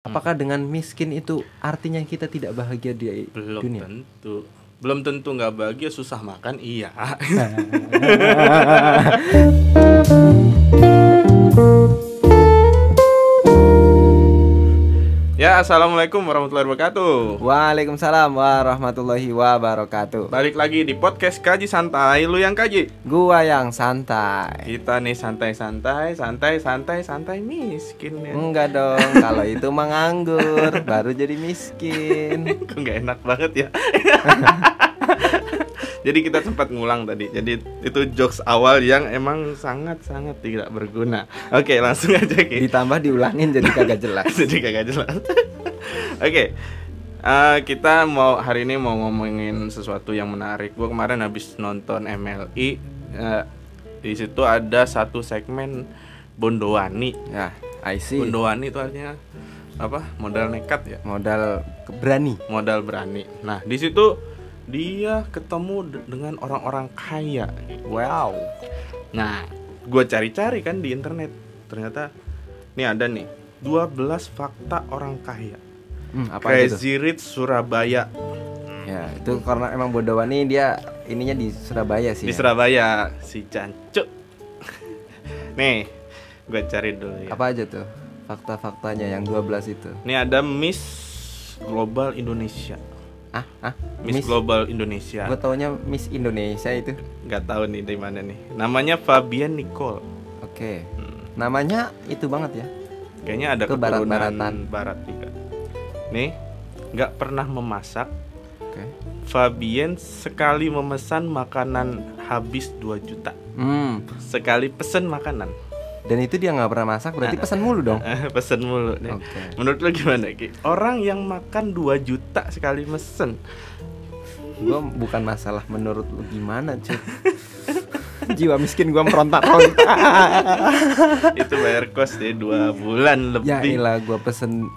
Apakah dengan miskin itu artinya kita tidak bahagia di belum dunia? tentu. Belum tentu nggak bahagia susah makan iya ya assalamualaikum warahmatullahi wabarakatuh Waalaikumsalam warahmatullahi wabarakatuh. balik lagi di podcast kaji santai lu yang kaji Gua yang santai. kita nih santai santai santai santai santai miskin ya Enggak dong, kalau itu menganggur baru jadi miskin. Kok nggak enak banget ya Jadi kita sempat ngulang tadi. Jadi itu jokes awal yang emang sangat-sangat tidak berguna. Oke langsung aja Ki. Ditambah diulangin jadi kagak jelas. Jadi kagak jelas. Oke. Eh, Kita mau hari ini mau ngomongin sesuatu yang menarik. Gue kemarin habis nonton MLI eh, Di situ ada satu segmen Bondowani Ya, I see. Bondowani itu artinya apa? Modal nekat ya? Modal berani. modal berani. Nah, di situ dia ketemu de- dengan orang-orang kaya. Wow. Nah, gue cari-cari kan di internet. Ternyata nih ada nih 12 fakta orang kaya. Hmm, apa? Crazy Rich Surabaya Ya, itu karena emang Bodowani dia ininya di Surabaya sih. di ya. Surabaya si Cancuk. nih, gue cari dulu ya. Apa aja tuh? Fakta-faktanya yang 12 itu. Nih ada Miss Global Indonesia. Ah, ah, Miss, Miss, Global Indonesia. Gue taunya Miss Indonesia itu. Nggak tahu nih dari mana nih. Namanya Fabian Nicole. Oke. Hmm. Namanya itu banget ya. Kayaknya ada Ke keturunan barat-baratan. barat juga. Nih, nggak pernah memasak. Oke. Fabian sekali memesan makanan habis 2 juta. Hmm. Sekali pesen makanan. Dan itu dia nggak pernah masak berarti pesan mulu dong. pesen mulu nih. Oke. Menurut lu gimana, Ki? Orang yang makan 2 juta sekali mesen. Gue bukan masalah menurut lu gimana cuy. Jiwa miskin gue merontak-rontak. itu bayar kos deh 2 bulan ya lebih. ilah gue pesen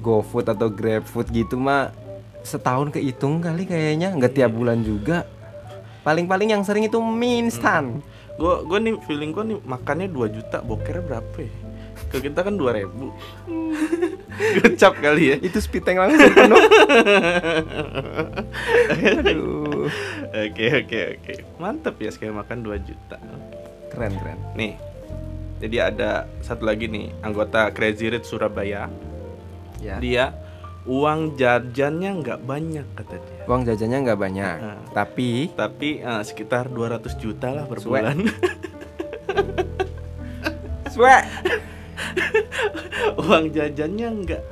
GoFood atau GrabFood gitu mah setahun kehitung kali kayaknya nggak tiap bulan juga. Paling-paling yang sering itu mie instan. Gue gue nih feeling gue nih makannya 2 juta bokernya berapa ya? ke kita kan 2000 ribu gocap kali ya Itu spiteng langsung penuh. Aduh. oke oke oke mantep ya sekali makan 2 juta Keren keren. nih jadi ada satu lagi nih anggota Crazy Rich Surabaya Ya. dia uang jajannya nggak banyak kata dia Uang jajannya nggak banyak, Nah. tapi tapi eh, sekitar 200 juta lah per Suwe. bulan uang jajannya nggak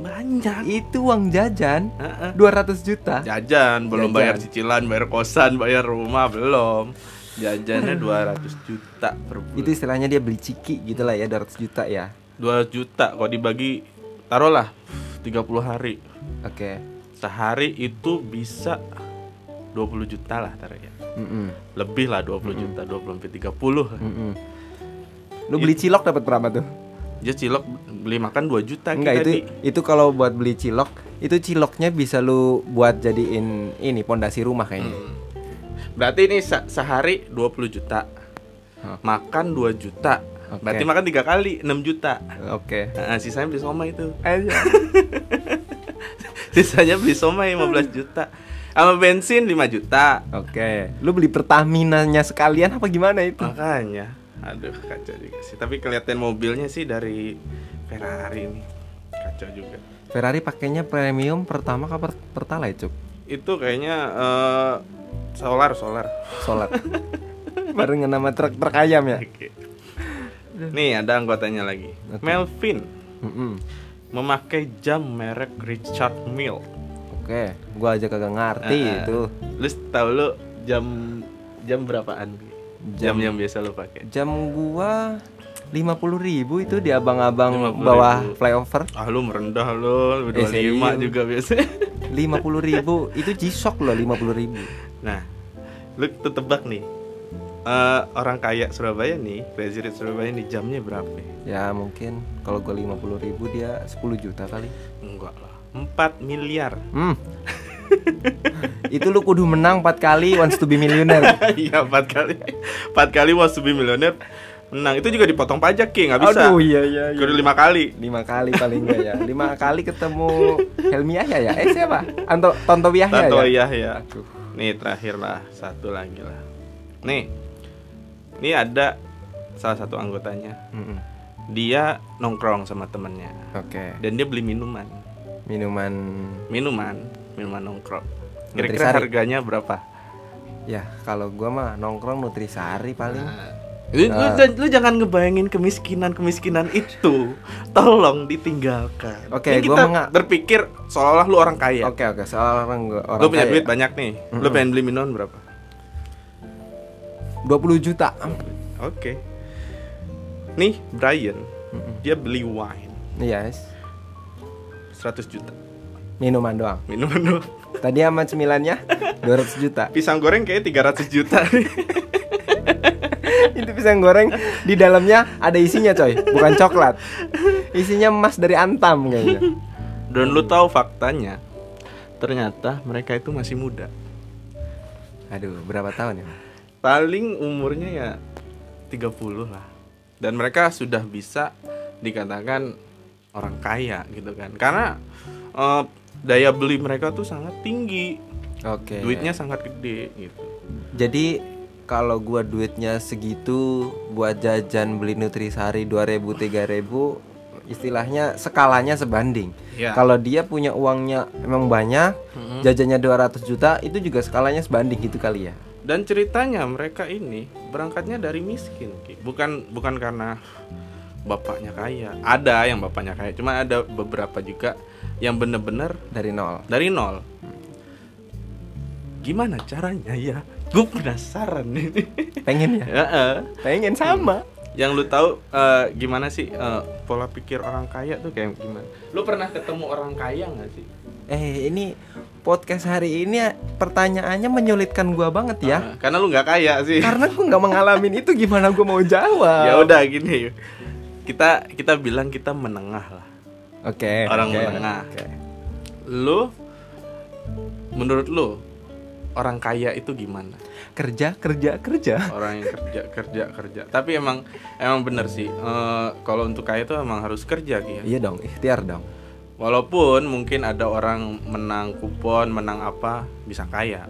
banyak itu uang jajan Heeh. 200 juta. jajan belum Jajan. bayar cicilan bayar kosan bayar rumah belum jajannya 200 juta per bulan Itu istilahnya dia beli ciki gitu lah ya 200 juta ya. 2 juta kalau dibagi taruhlah 30 hari Oke. sehari itu bisa 20 juta lah taruh ya Mm-mm. lebih lah 20 juta 20 sampai 30 Mm-mm. Lu beli cilok dapat berapa tuh? dia cilok beli makan 2 juta Enggak kita itu di- itu kalau buat beli cilok itu ciloknya bisa lu buat jadiin ini pondasi rumah kayaknya. Hmm. berarti ini se- sehari 20 juta Hah. makan 2 juta Oke. berarti makan tiga kali 6 juta Oke. Nah, sisanya beli somai itu sisanya beli somai 15 juta sama bensin 5 juta Oke. Lu beli Pertamina-nya sekalian apa gimana itu? makanya aduh kacau juga sih tapi kelihatan mobilnya sih dari Ferrari nih kacau juga Ferrari pakainya premium pertama ke per Pertalite, Cuk? itu kayaknya eh, solar solar Solar. Barengan nama truk truk ayam ya. Oke. Nih ada anggotanya lagi Oke. Melvin Mm-mm. memakai jam merek Richard Mille Oke, gua aja kagak ngerti Ah, itu. lu tahu lu jam jam berapaan jam, Jam- yang biasa lu pakai Jam gua 50.000 ribu itu di abang-abang 50.000. bawah flyover ah lu merendah lu Eh, 25 serius? juga biasanya 50.000 ribu itu G-Shock loh 50.000 ribu nah lu tuh tebak nih Eh, orang kaya Surabaya nih Crazy Rich Surabaya nih jamnya berapa Ya mungkin kalau gua 50.000 ribu dia 10 juta kali. Enggak lah 4 miliar. Hmm. Itu lu kudu menang 4 kali Wants to be millionaire. Iya empat kali. Empat kali was to be millionaire menang. Itu juga dipotong pajak ki. Nggak bisa. Aduh iya iya. iya. kudu lima kali. Lima kali paling enggak ya. Lima kali ketemu Helmi Yahya ya? Eh siapa? Anto Tonto Yahya Tanto ya? Iya ya Aduh. nih terakhir lah. Satu lagi lah. Nih ini ada salah satu anggotanya. Mm-mm. dia nongkrong sama temennya. Oke. Dan dia beli minuman. Minuman. Minuman minuman nongkrong. Kira-kira harganya berapa? Ya kalau gua mah nongkrong Nutrisari paling. Lu, lu, Nah. lu jangan ngebayangin kemiskinan kemiskinan itu. Tolong ditinggalkan. Oke, Ini gua kita menga- berpikir seolah lu orang kaya. Oke oke seorang gua- orang lu punya kaya. duit banyak nih. Lu Mm-mm. pengen beli minuman berapa 20 juta. Oke. Nih Brian. Mm-mm. dia beli wine. Yes. 100 juta. Minuman doang. Minuman doang. Tadi sama cemilannya 200 juta. Pisang goreng kayak 300 juta. Itu pisang goreng di dalamnya ada isinya coy. Bukan coklat. Isinya emas dari antam kayaknya. Dan lu tahu faktanya ternyata mereka itu masih muda. Aduh berapa tahun ya paling umurnya ya 30 lah. Dan mereka sudah bisa dikatakan orang kaya gitu kan. Karena eh, daya beli mereka tuh sangat tinggi. Oke. Duitnya sangat gede gitu. Jadi kalau gua duitnya segitu buat jajan beli nutrisari 2000 3000 istilahnya skalanya sebanding. Ya kalau dia punya uangnya emang banyak Mm-mm. jajannya 200 juta itu juga skalanya sebanding gitu kali ya dan ceritanya mereka ini berangkatnya dari miskin Ki. bukan bukan karena bapaknya kaya. Ada yang bapaknya kaya cuma ada beberapa juga yang bener-bener dari nol. Dari nol. Gimana caranya ya? Gue penasaran ini. Pengen ya? Eh. pengen sama. Yang lu tahu eh, gimana sih eh, pola pikir orang kaya tuh kayak gimana? Lu pernah ketemu orang kaya nggak sih eh ini podcast hari ini pertanyaannya menyulitkan gua banget ya. Eh, karena lu nggak kaya sih. Karena gua nggak mengalamin itu gimana gua mau jawab? Ya udah gini. Kita kita bilang kita menengah lah. Oke Orang oke, menengah. oke. lu menurut lu orang kaya itu gimana? Kerja kerja kerja. Orang yang kerja kerja kerja. Tapi emang emang bener sih. Eh, kalau untuk kaya itu emang harus kerja ya iya dong ikhtiar dong walaupun mungkin ada orang menang kupon menang apa bisa kaya.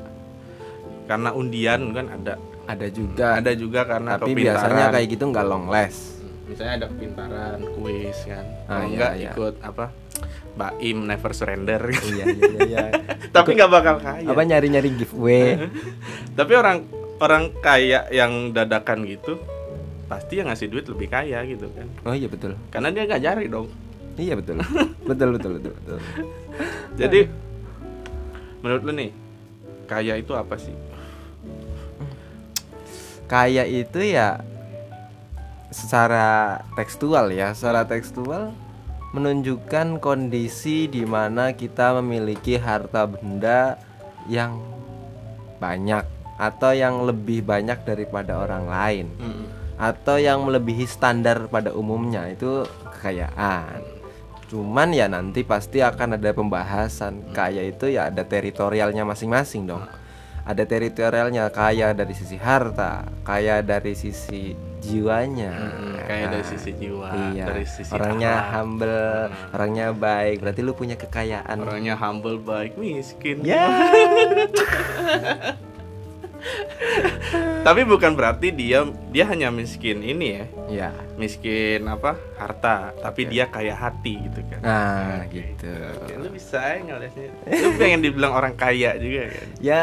Karena undian kan ada. Ada juga. Ada juga karena tapi kepintaran. biasanya kayak gitu nggak long last. Misalnya ada kepintaran kuis kan. Ah, kalau iya, enggak iya. ikut apa Baim never surrender. Iya iya iya, iya. tapi nggak bakal kaya. apa nyari nyari giveaway. Tapi orang orang kaya yang dadakan gitu pasti yang ngasih duit lebih kaya gitu kan. Oh iya betul. Karena dia nggak jari dong iya betul. Betul betul betul betul. Jadi menurut lu nih kaya itu apa sih? Kaya itu ya secara tekstual ya. Secara tekstual menunjukkan kondisi di mana kita memiliki harta benda yang banyak atau yang lebih banyak daripada orang lain atau yang melebihi standar pada umumnya. Itu kekayaan. Cuman ya nanti pasti akan ada pembahasan kaya itu ya ada teritorialnya masing-masing dong. Ada teritorialnya kaya dari sisi harta, kaya dari sisi jiwanya, Mm, ya kaya dari kan? sisi jiwa, iya. dari sisi orangnya humble, Hmm. orangnya baik. Berarti lu punya kekayaan. orangnya humble baik miskin Ya. tapi bukan berarti dia dia hanya miskin ini ya ya. miskin apa harta tapi dia kaya hati gitu kan Nah, Oke. gitu. Oke, lu bisa ya ngeliatnya lu pengen dibilang orang kaya juga kan Ya,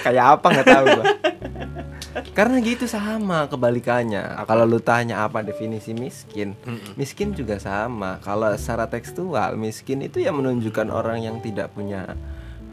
kayak apa nggak tahu gua. Karena gitu sama kebalikannya. Kalau lu tanya apa definisi miskin, miskin juga sama. Kalau secara tekstual, miskin itu ya menunjukkan orang yang tidak punya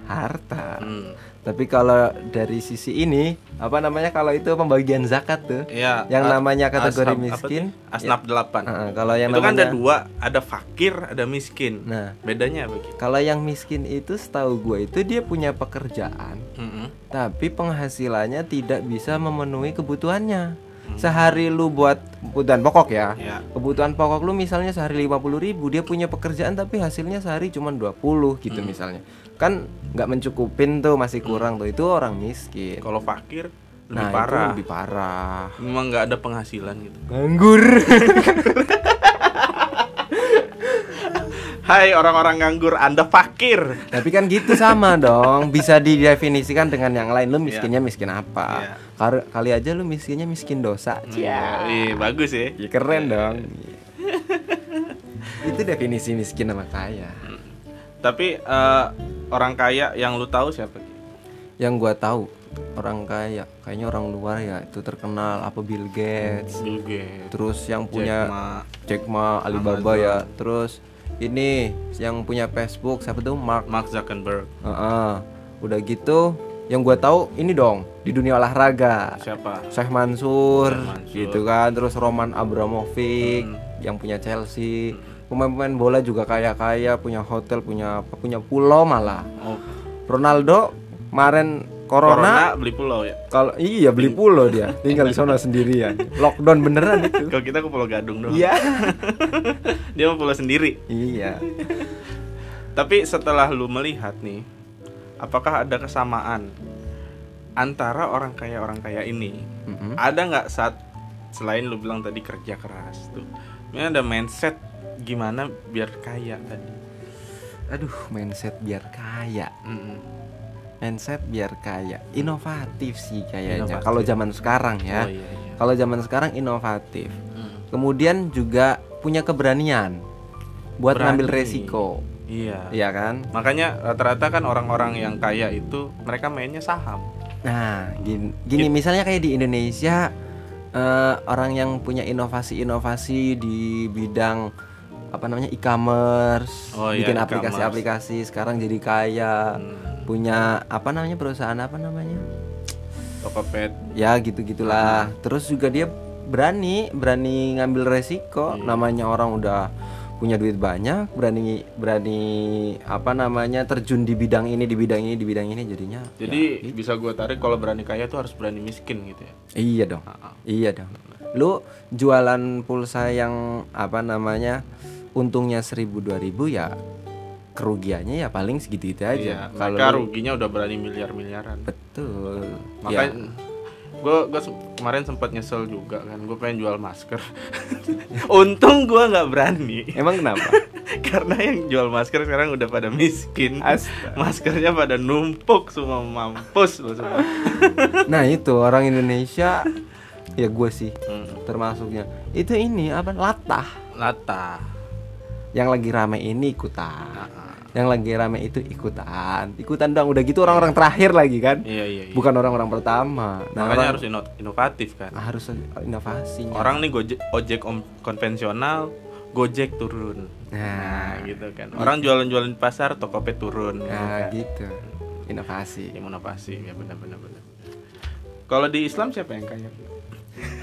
harta. Hmm. Tapi kalau dari sisi ini, apa namanya kalau itu pembagian zakat tuh, ya yang namanya kategori apa miskin, tuh? asnaf delapan Heeh, kalau yang itu kan ada namanya- dua ada fakir ada miskin Nah, bedanya apa gitu kalau yang miskin itu setahu gue itu dia punya pekerjaan, Mm-mm. tapi penghasilannya tidak bisa memenuhi kebutuhannya. Sehari lu buat kebutuhan pokok ya. ya Kebutuhan pokok lu misalnya sehari 50.000 ribu Dia punya pekerjaan tapi hasilnya sehari cuma 20 gitu misalnya Kan nggak mencukupin tuh masih kurang tuh Itu orang miskin kalau fakir lebih nah, parah. itu lebih parah. Memang nggak ada penghasilan gitu. Nganggur. Hai orang-orang nganggur, Anda fakir. Tapi kan gitu sama dong. Bisa didefinisikan dengan yang lain. Lu miskinnya miskin apa? Iya. Kali, kali aja lu miskinnya miskin dosa. Iya, iya, bagus ya. Ya keren dong. itu definisi miskin sama kaya. Tapi eh, orang kaya yang lu tahu siapa? Yang gua tahu orang kaya, kayaknya orang luar ya itu terkenal apa Bill Gates. Bill Gates, Terus yang punya Jack Ma. Jack Ma, Alibaba ya. Terus ini yang punya Facebook siapa tuh Mark. Mark Zuckerberg. Heeh. Udah gitu yang gua tahu ini dong di dunia olahraga. Siapa? Syekh Mansur, Syekh Mansur. gitu kan terus Roman Abramovich yang punya Chelsea pemain-pemain bola juga kaya-kaya punya hotel punya apa punya pulau malah Oh, Ronaldo kemarin Corona corona, beli pulau ya. kalau iya beli pulau dia tinggal di sana sendirian lockdown beneran itu Kalau kita ke Pulau Gadung dong. iya Dia mau pulau sendiri. iya Tapi setelah lu melihat nih, apakah ada kesamaan antara orang kaya orang kaya ini? Mm-mm. Ada nggak saat selain lu bilang tadi kerja keras tuh, ini ada mindset gimana biar kaya tadi? aduh mindset biar kaya Mm-mm. mindset biar kaya inovatif sih kayaknya kalau zaman sekarang ya Oh iya iya. kalau zaman sekarang inovatif Mm. kemudian juga punya keberanian buat Berani. ngambil resiko Iya. iya kan Makanya rata-rata kan orang-orang yang kaya itu mereka mainnya saham. nah gini, gini misalnya kayak di Indonesia eh, orang yang punya inovasi-inovasi di bidang apa namanya e-commerce Oh iya, bikin aplikasi-aplikasi sekarang jadi kaya Hmm. punya apa namanya perusahaan apa namanya Tokopedia. ya gitu gitulah terus juga dia berani berani ngambil resiko Iya. namanya orang udah punya duit banyak berani berani apa namanya terjun di bidang ini di bidang ini di bidang ini jadinya Jadi ya, bisa gue tarik kalau berani kaya tuh harus berani miskin gitu ya. iya dong Ah, ah. iya dong lu jualan pulsa yang apa namanya untungnya seribu dua ribu ya kerugiannya ya paling segitu itu Iya, aja kalau mereka ruginya udah berani miliar-miliaran. betul Makanya ya. gue gue kemarin sempat nyesel juga kan, gue pengen jual masker. Untung gue nggak berani, emang kenapa karena yang jual masker sekarang udah pada miskin. Astaga. Maskernya pada numpuk semua mampus loh semua. Nah itu orang Indonesia ya gue sih Hmm. termasuknya itu ini apa latah Lata. Yang lagi rame ini ikutan Ah, ah. yang lagi rame itu ikutan ikutan dong udah gitu orang-orang terakhir lagi kan Iya iya. iya. bukan orang-orang pertama nah Makanya orang- harus ino- inovatif kan. harus inovasinya Orang nih gojek ojek om- konvensional, gojek turun. nah, Nah, gitu kan. Orang jualan-jualan di pasar, Tokopedia turun. gitu nah kan. gitu inovasi Ya, inovasi ya benar-benar benar. Kalau di Islam siapa yang kaya?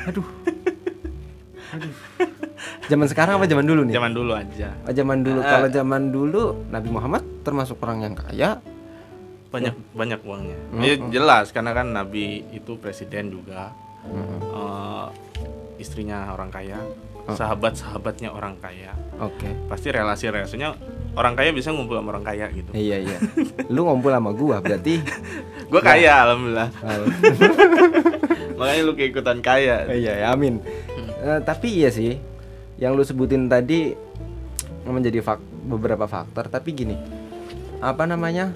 aduh aduh zaman sekarang apa zaman dulu nih Zaman dulu aja. Oh, zaman dulu Eh. kalau zaman dulu Nabi Muhammad termasuk orang yang kaya Banyak banyak uangnya. Hmm, Ya, hmm. jelas karena kan Nabi itu presiden juga. Mm-mm. Eh, istrinya orang kaya, Oh. sahabat-sahabatnya orang kaya. oke Pasti relasi-relasinya orang kaya bisa ngumpul sama orang kaya gitu. iya iya lu ngumpul sama gua berarti Gue kaya alhamdulillah. Hal- Makanya lu keikutan kaya. iya ya, amin Eh, tapi iya sih yang lu sebutin tadi menjadi fak beberapa faktor. Tapi gini apa namanya?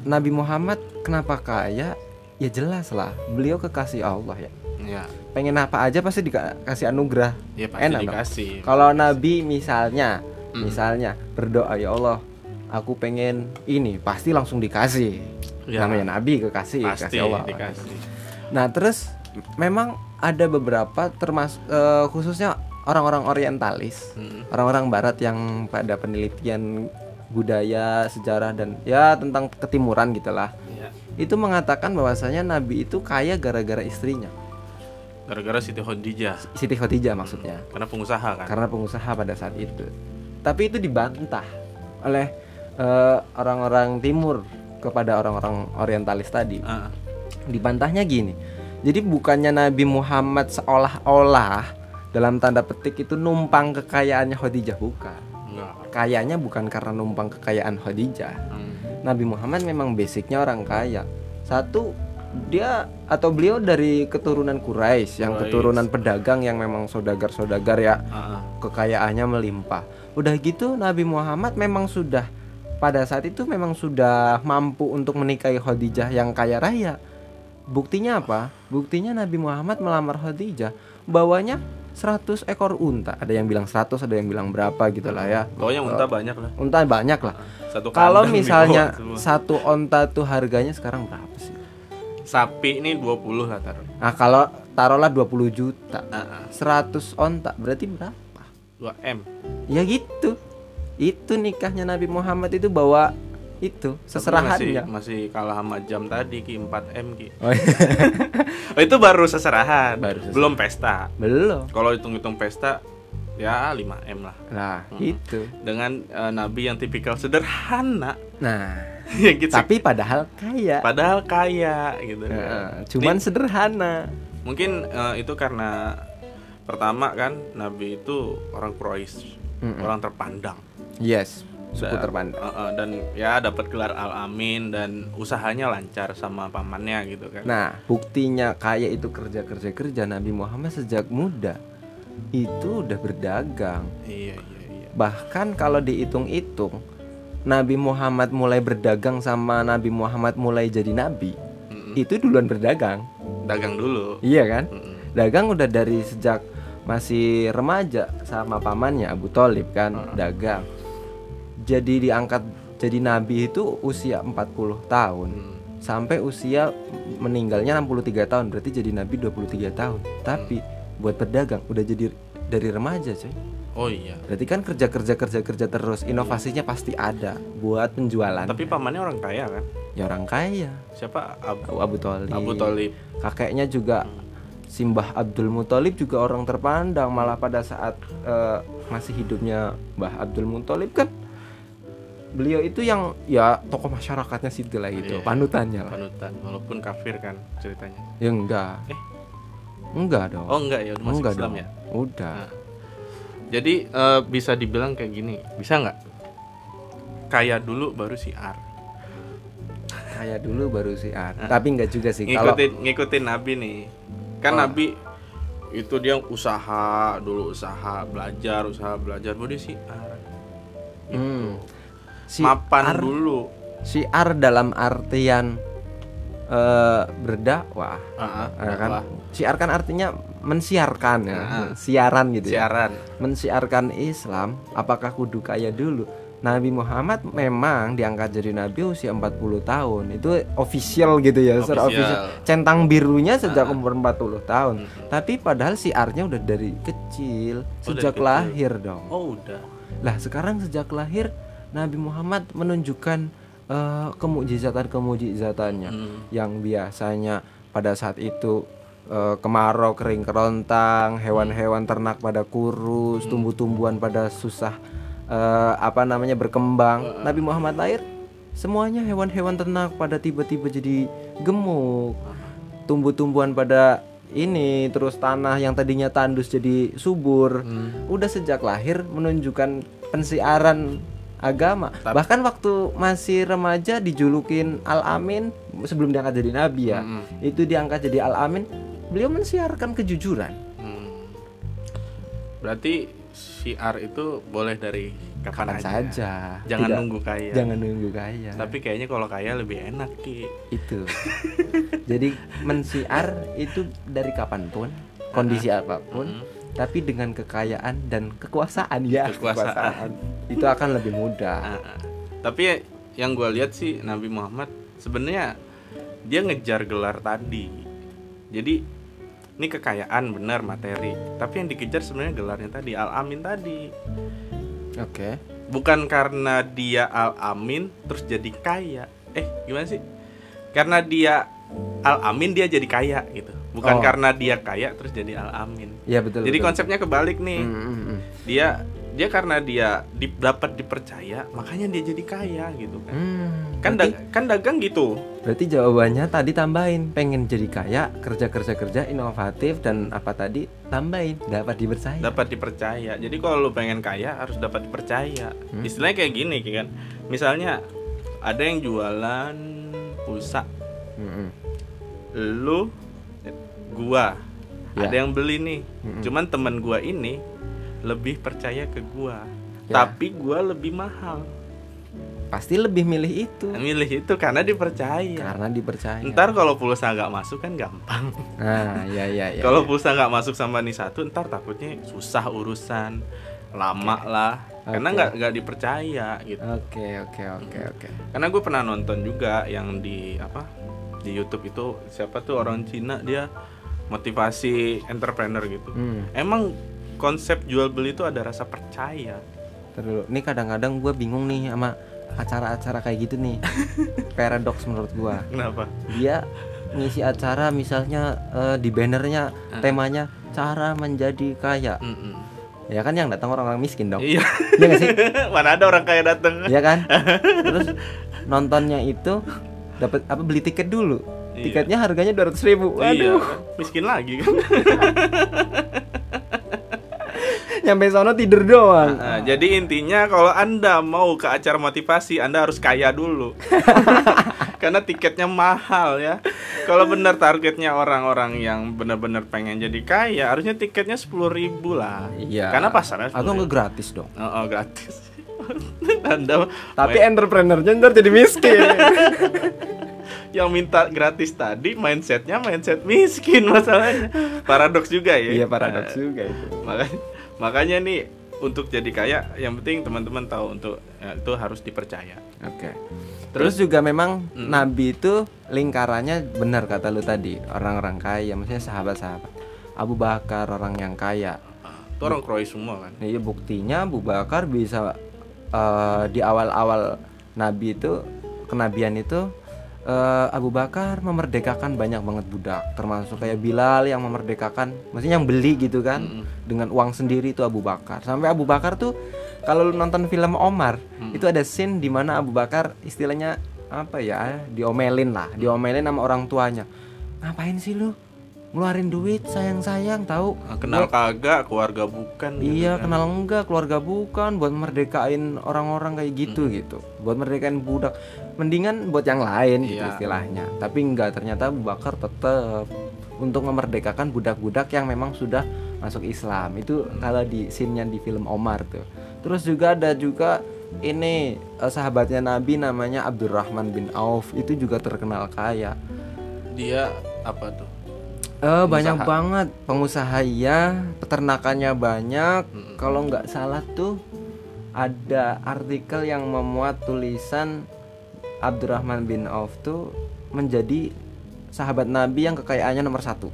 Nabi Muhammad kenapa kaya? Ya jelas lah beliau kekasih Allah ya. Ya, pengen apa aja pasti dikasih anugerah. Ya pasti Enak dong. dikasih. kalau Nabi misalnya Hmm. misalnya berdoa ya Allah aku pengen ini pasti langsung dikasih. Ya, namanya Nabi kekasih pasti kekasih Allah. dikasih. Nah, terus memang ada beberapa termasuk eh, khususnya orang-orang orientalis, Hmm. orang-orang barat yang pada penelitian budaya, sejarah dan ya tentang ketimuran gitulah. Ya. Itu mengatakan bahwasanya nabi itu kaya gara-gara istrinya. Gara-gara Siti Khadijah. Siti Khadijah maksudnya. Karena pengusaha kan. Karena pengusaha pada saat itu. Tapi itu dibantah oleh eh, orang-orang timur kepada orang-orang orientalis tadi. Ah, dibantahnya gini jadi bukannya Nabi Muhammad seolah-olah dalam tanda petik itu numpang kekayaannya Khadijah bukan enggak. kayanya bukan karena numpang kekayaan Khadijah Hmm. Nabi Muhammad memang basicnya orang kaya satu dia atau beliau dari keturunan Quraisy yang Quraisy. keturunan pedagang yang memang saudagar-saudagar ya ah. kekayaannya melimpah. Udah gitu Nabi Muhammad memang sudah pada saat itu memang sudah mampu untuk menikahi Khadijah yang kaya raya. Buktinya apa? Buktinya Nabi Muhammad melamar Khadijah bawanya 100 ekor unta. Ada yang bilang 100, ada yang bilang berapa gitu lah ya. Pokoknya unta banyak lah. Unta banyak lah. Satu Kalau misalnya satu onta tuh harganya sekarang berapa sih? sapi ini 20 lah taruh. Nah, kalau taruhlah 20 juta. Ah, ah. 100 onta berarti berapa? 2 M. Ya gitu. Itu nikahnya Nabi Muhammad itu bawa itu seserahannya. Masih, masih kalah sama jam tadi ki 4 M ki. Oh, iya. Oh, itu baru seserahan. Baru seserahan. Belum pesta. Belum. Kalau hitung-hitung pesta ya 5 M lah. Nah, Hmm. itu. Dengan eh, nabi yang tipikal sederhana. Nah, ya gitu. tapi padahal kaya. padahal kaya gitu. Nah, cuman Ini sederhana. mungkin eh, itu karena pertama kan nabi itu orang Quraisy, Mm-mm. orang terpandang. Yes, suku Dan- terpandang. eh, eh, dan ya dapat gelar Al Amin dan usahanya lancar sama pamannya gitu kan. Nah, buktinya kaya itu kerja kerja kerja Nabi Muhammad sejak muda itu udah berdagang. Iya iya iya. Bahkan kalau dihitung-hitung Nabi Muhammad mulai berdagang sama Nabi Muhammad mulai jadi nabi Mm-mm. itu duluan berdagang. Dagang dulu. Iya kan? Mm-mm. Dagang udah dari sejak masih remaja sama pamannya Abu Thalib kan dagang. Jadi diangkat jadi nabi itu usia 40 tahun Mm. sampai usia meninggalnya 63 tahun berarti jadi nabi 23 tahun. Tapi buat berdagang udah jadi dari remaja coy. Oh iya. Berarti kan kerja kerja kerja kerja terus inovasinya pasti ada buat penjualan. Tapi pamannya orang kaya kan? ya orang kaya Siapa? Ab- Abu, Abu Thalib. Abu Thalib. Kakeknya juga Simbah Abdul Muthalib juga orang terpandang malah pada saat eh, masih hidupnya Mbah Abdul Muthalib kan beliau itu yang ya tokoh masyarakatnya situ lah gitu Iya. panutannya lah Panutan. Walaupun kafir kan ceritanya. ya enggak Eh? enggak dong Oh enggak ya, udah masuk enggak Islam dong ya. udah Nah. Jadi eh, bisa dibilang kayak gini, bisa nggak? Kaya dulu baru siar. kayak dulu baru siar tapi enggak juga sih kalau Ngikutin ngikutin Nabi nih. Kan Oh. Nabi itu dia usaha dulu usaha belajar usaha belajar baru dia siar. Hmm. Mapan Siar- dulu. Syiar dalam artian eh, berdakwah Ah, ah, ya kan? Syiar kan artinya mensiarkan ya, Ah. siaran gitu ya. Siaran. Mensiarkan Islam, apakah kudu kaya dulu? Nabi Muhammad memang diangkat jadi nabi usia 40 tahun. Itu official gitu ya, Official. official. Centang birunya sejak Ah. umur 40 tahun. Mhm. Tapi padahal siarnya udah dari kecil, Oh, dari sejak kecil. lahir dong. Oh udah. Lah sekarang sejak lahir Nabi Muhammad menunjukkan eh, kemujizatan-kemujizatannya Hmm. yang biasanya pada saat itu eh, kemarau kering kerontang, hewan-hewan ternak pada kurus, Hmm. tumbuh-tumbuhan pada susah eh, apa namanya berkembang. Nabi Muhammad lahir semuanya hewan-hewan ternak pada tiba-tiba jadi gemuk. Tumbuh-tumbuhan pada ini terus tanah yang tadinya tandus jadi subur Hmm. udah sejak lahir menunjukkan pensiaran agama. Tapi- Bahkan waktu masih remaja dijulukin Al Amin sebelum diangkat jadi nabi ya. Mm-mm. Itu diangkat jadi Al Amin, beliau mensiarkan kejujuran. Hmm. Berarti syiar itu boleh dari kapan, Kapan aja. saja. Jangan Tidak- nunggu kaya. Jangan nunggu kaya. Tapi kayaknya kalau kaya lebih enak ki. itu. jadi mensiar itu dari kapan pun, kondisi apa pun, Mm. Tapi dengan kekayaan dan kekuasaan ya. Kekuasaan. itu akan lebih mudah. Ah, ah. Tapi yang gue lihat sih Nabi Muhammad sebenarnya dia ngejar gelar tadi. Jadi ini kekayaan benar materi. Tapi yang dikejar sebenarnya gelarnya tadi Al Amin tadi. Oke. Bukan karena dia Al Amin terus jadi kaya. Eh gimana sih? Karena dia Al Amin dia jadi kaya gitu. Bukan Oh. karena dia kaya terus jadi Al Amin. Iya betul. Jadi betul. konsepnya kebalik nih. Mm, mm, mm. Dia dia karena dia di- dapat dipercaya makanya dia jadi kaya gitu kan. Hmm, kan berarti, dag- kan dagang gitu berarti jawabannya tadi tambahin pengen jadi kaya kerja kerja kerja inovatif dan apa tadi tambahin dapat dipercaya dapat dipercaya jadi kalau lu pengen kaya harus dapat dipercaya Hmm. istilahnya kayak gini kan misalnya ada yang jualan pulsa Mm-mm. lu eh, gua. Ya. ada yang beli nih. Mm-mm. cuman teman gua ini lebih percaya ke gua. Ya. tapi gua lebih mahal. Pasti lebih milih itu. Milih itu karena dipercaya. Karena dipercaya. Ntar kalau pulsa nggak masuk kan gampang. Nah ya ya ya kalau ya. pulsa nggak masuk sama nih satu ntar takutnya susah urusan. Lama lah. Karena nggak nggak dipercaya gitu. Oke oke oke oke. Karena gue pernah nonton juga yang di apa di YouTube itu. Siapa tuh orang Cina dia motivasi entrepreneur gitu hmm. emang konsep jual beli itu ada rasa percaya dulu. Ini kadang-kadang gue bingung nih sama acara-acara kayak gitu nih. Paradox menurut gue. kenapa Dia ngisi acara misalnya eh, di bannernya temanya cara menjadi kaya. Mm-mm. Ya kan yang datang orang-orang miskin dong. iya Iya gak sih? mana ada orang kaya datang Iya kan? Terus nontonnya itu dapat apa beli tiket dulu. Iya. Tiketnya harganya 200 ribu. iya Waduh. kan? miskin lagi kan Nyampe sono tidur doang. Nah, jadi intinya kalau anda mau ke acara motivasi anda harus kaya dulu karena tiketnya mahal ya kalau benar targetnya orang-orang yang benar-benar pengen jadi kaya harusnya tiketnya sepuluh ribu lah Iya. karena pasarnya Atau nggak gratis dong. Oh, oh, gratis. Anda Tapi entrepreneurnya ntar jadi miskin. Yang minta gratis tadi mindsetnya mindset miskin masalahnya. Paradoks juga ya. Iya paradoks Nah, juga itu. makanya makanya nih untuk jadi kaya yang penting teman-teman tahu untuk ya, itu harus dipercaya. Oke. Terus juga memang nabi itu lingkarannya benar kata lu tadi, orang-orang kaya, maksudnya sahabat-sahabat. Abu Bakar orang yang kaya. Ah, Itu orang kroi semua kan. Iya buktinya Abu Bakar bisa eh, di awal-awal nabi itu kenabian itu eh, Abu Bakar memerdekakan banyak banget budak, termasuk kayak Bilal yang memerdekakan, maksudnya yang beli gitu kan Mm-mm. dengan uang sendiri itu Abu Bakar. Sampai Abu Bakar tuh kalau lu nonton film Omar itu ada scene di mana Abu Bakar istilahnya apa ya diomelin lah, diomelin sama orang tuanya. Ngapain sih lu? Ngeluarin duit sayang-sayang tahu. Ah, Kenal kagak, keluarga bukan. gitu Iya kan. kenal enggak keluarga bukan buat merdekain orang-orang kayak gitu gitu buat merdekain budak mendingan buat yang lain gitu Iya. istilahnya tapi enggak ternyata Abu Bakar tetap untuk memerdekakan budak-budak yang memang sudah masuk Islam itu kalau di scene-nya di film Omar tuh terus juga ada juga ini eh, sahabatnya Nabi namanya Abdurrahman bin Auf itu juga terkenal kaya Dia apa tuh? Eh banyak banget pengusaha iya, peternakannya banyak. Kalau nggak salah tuh ada artikel yang memuat tulisan Abdurrahman bin Auf tuh menjadi sahabat Nabi yang kekayaannya nomor satu.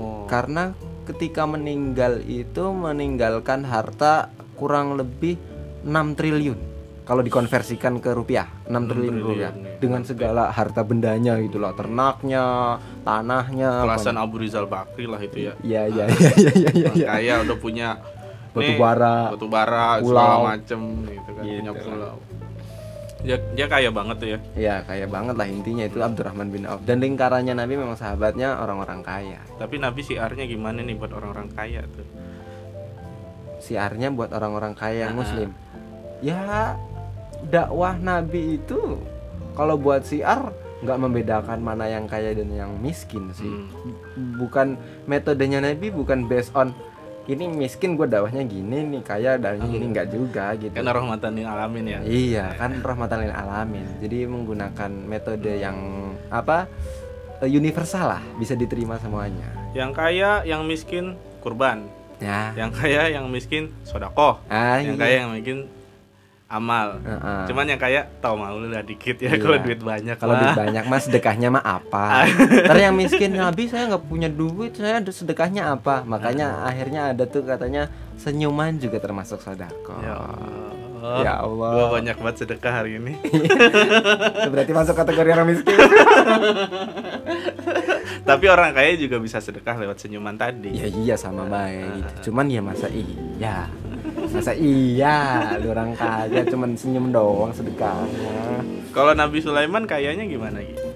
Oh. Karena ketika meninggal itu meninggalkan harta kurang lebih 6 triliun. Kalau dikonversikan ke rupiah, 6 triliun rupiah iya. dengan segala harta bendanya gitu loh, ternaknya, tanahnya, Kelasan Abu Rizal Bakri lah itu ya. Iya iya iya iya iya iya. Orang kaya udah punya Batu bara. batu bara Pulau. segala macem gitu kan Gitu. punya pulau. Dia, dia kaya banget tuh ya. Iya kaya banget lah intinya itu Abdurrahman bin Auf dan lingkarannya Nabi memang sahabatnya orang-orang kaya. Tapi Nabi siarnya gimana nih buat orang-orang kaya tuh? Siarnya buat orang-orang kaya yang Ah. Muslim. Ya dakwah Nabi itu kalau buat siar nggak membedakan mana yang kaya dan yang miskin sih. Hmm. Bukan metodenya Nabi bukan based on ini miskin gue dakwahnya gini nih kaya dakwahnya gini nggak juga gitu. Kan rahmatan lil alamin ya. Iya kan rahmatan lil alamin. Jadi menggunakan metode yang apa eh, universal lah bisa diterima semuanya. Yang kaya, yang miskin kurban. Ya. Yang kaya, yang miskin sodakoh. Ah, yang iya. kaya, yang miskin amal. Heeh. Cuman yang kaya tahu mau lah dikit ya Iya. kalau duit banyak Kalau duit banyak mas sedekahnya mah apa? Ntar yang miskin Nabi saya nggak punya duit saya ada sedekahnya apa? Makanya akhirnya ada tuh katanya senyuman juga termasuk sodako. Ya Allah. Ya Allah. Gua banyak banget sedekah hari ini. Berarti masuk kategori orang miskin. Tapi orang kaya juga bisa sedekah lewat senyuman tadi. ya iya sama baik gitu. Cuman ya masa iya. Masa iya lu orang kaya cuman senyum doang sedekahnya. Kalau Nabi Sulaiman kayanya gimana gitu?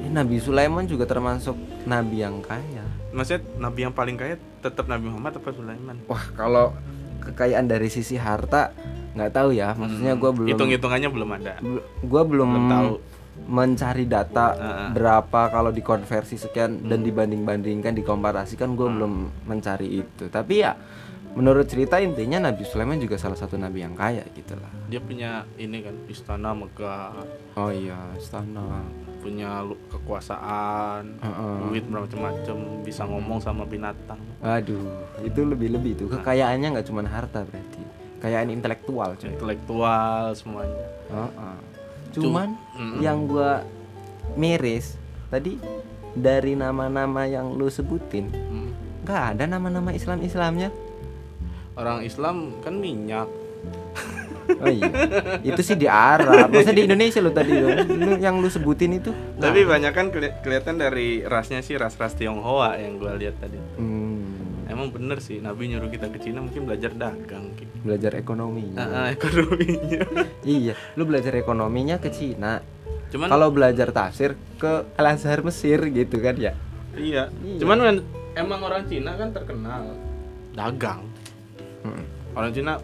Eh, Nabi Sulaiman juga termasuk nabi yang kaya. Maksudnya Nabi yang paling kaya tetap Nabi Muhammad apa Sulaiman? Wah kalau kekayaan dari sisi harta nggak tahu ya. Maksudnya gue belum Hitung-hitungannya belum ada. gue belum Belum tahu. mencari data Heeh. berapa kalau dikonversi sekian dan dibanding-bandingkan dikomparasikan gue belum mencari itu tapi ya menurut cerita intinya Nabi Sulaiman juga salah satu nabi yang kaya gitu lah dia punya ini kan istana megah oh iya istana punya kekuasaan Heeh. duit macam-macam bisa ngomong sama binatang aduh itu lebih-lebih tuh kekayaannya nggak cuma harta berarti kekayaan intelektual coy intelektual semuanya Heeh. cuman Mm-mm. yang gua miris tadi dari nama-nama yang lu sebutin Hmm. nggak ada nama-nama Islam-Islamnya orang Islam kan minyak Oh iya, itu sih di Arab. Maksudnya di Indonesia lo tadi lo, lu yang lu sebutin itu. tapi banyak kan keli- kelihatan dari rasnya sih ras-ras Tionghoa yang gua lihat tadi Hmm, emang bener sih Nabi nyuruh kita ke Cina mungkin belajar dagang gitu. belajar ekonominya. Ah, ah, ekonominya Iya, lu belajar ekonominya ke Cina. cuman Kalau belajar tafsir ke Al Azhar Mesir gitu kan ya. iya. Iya. cuman men- emang orang Cina kan terkenal dagang Hmm. orang Cina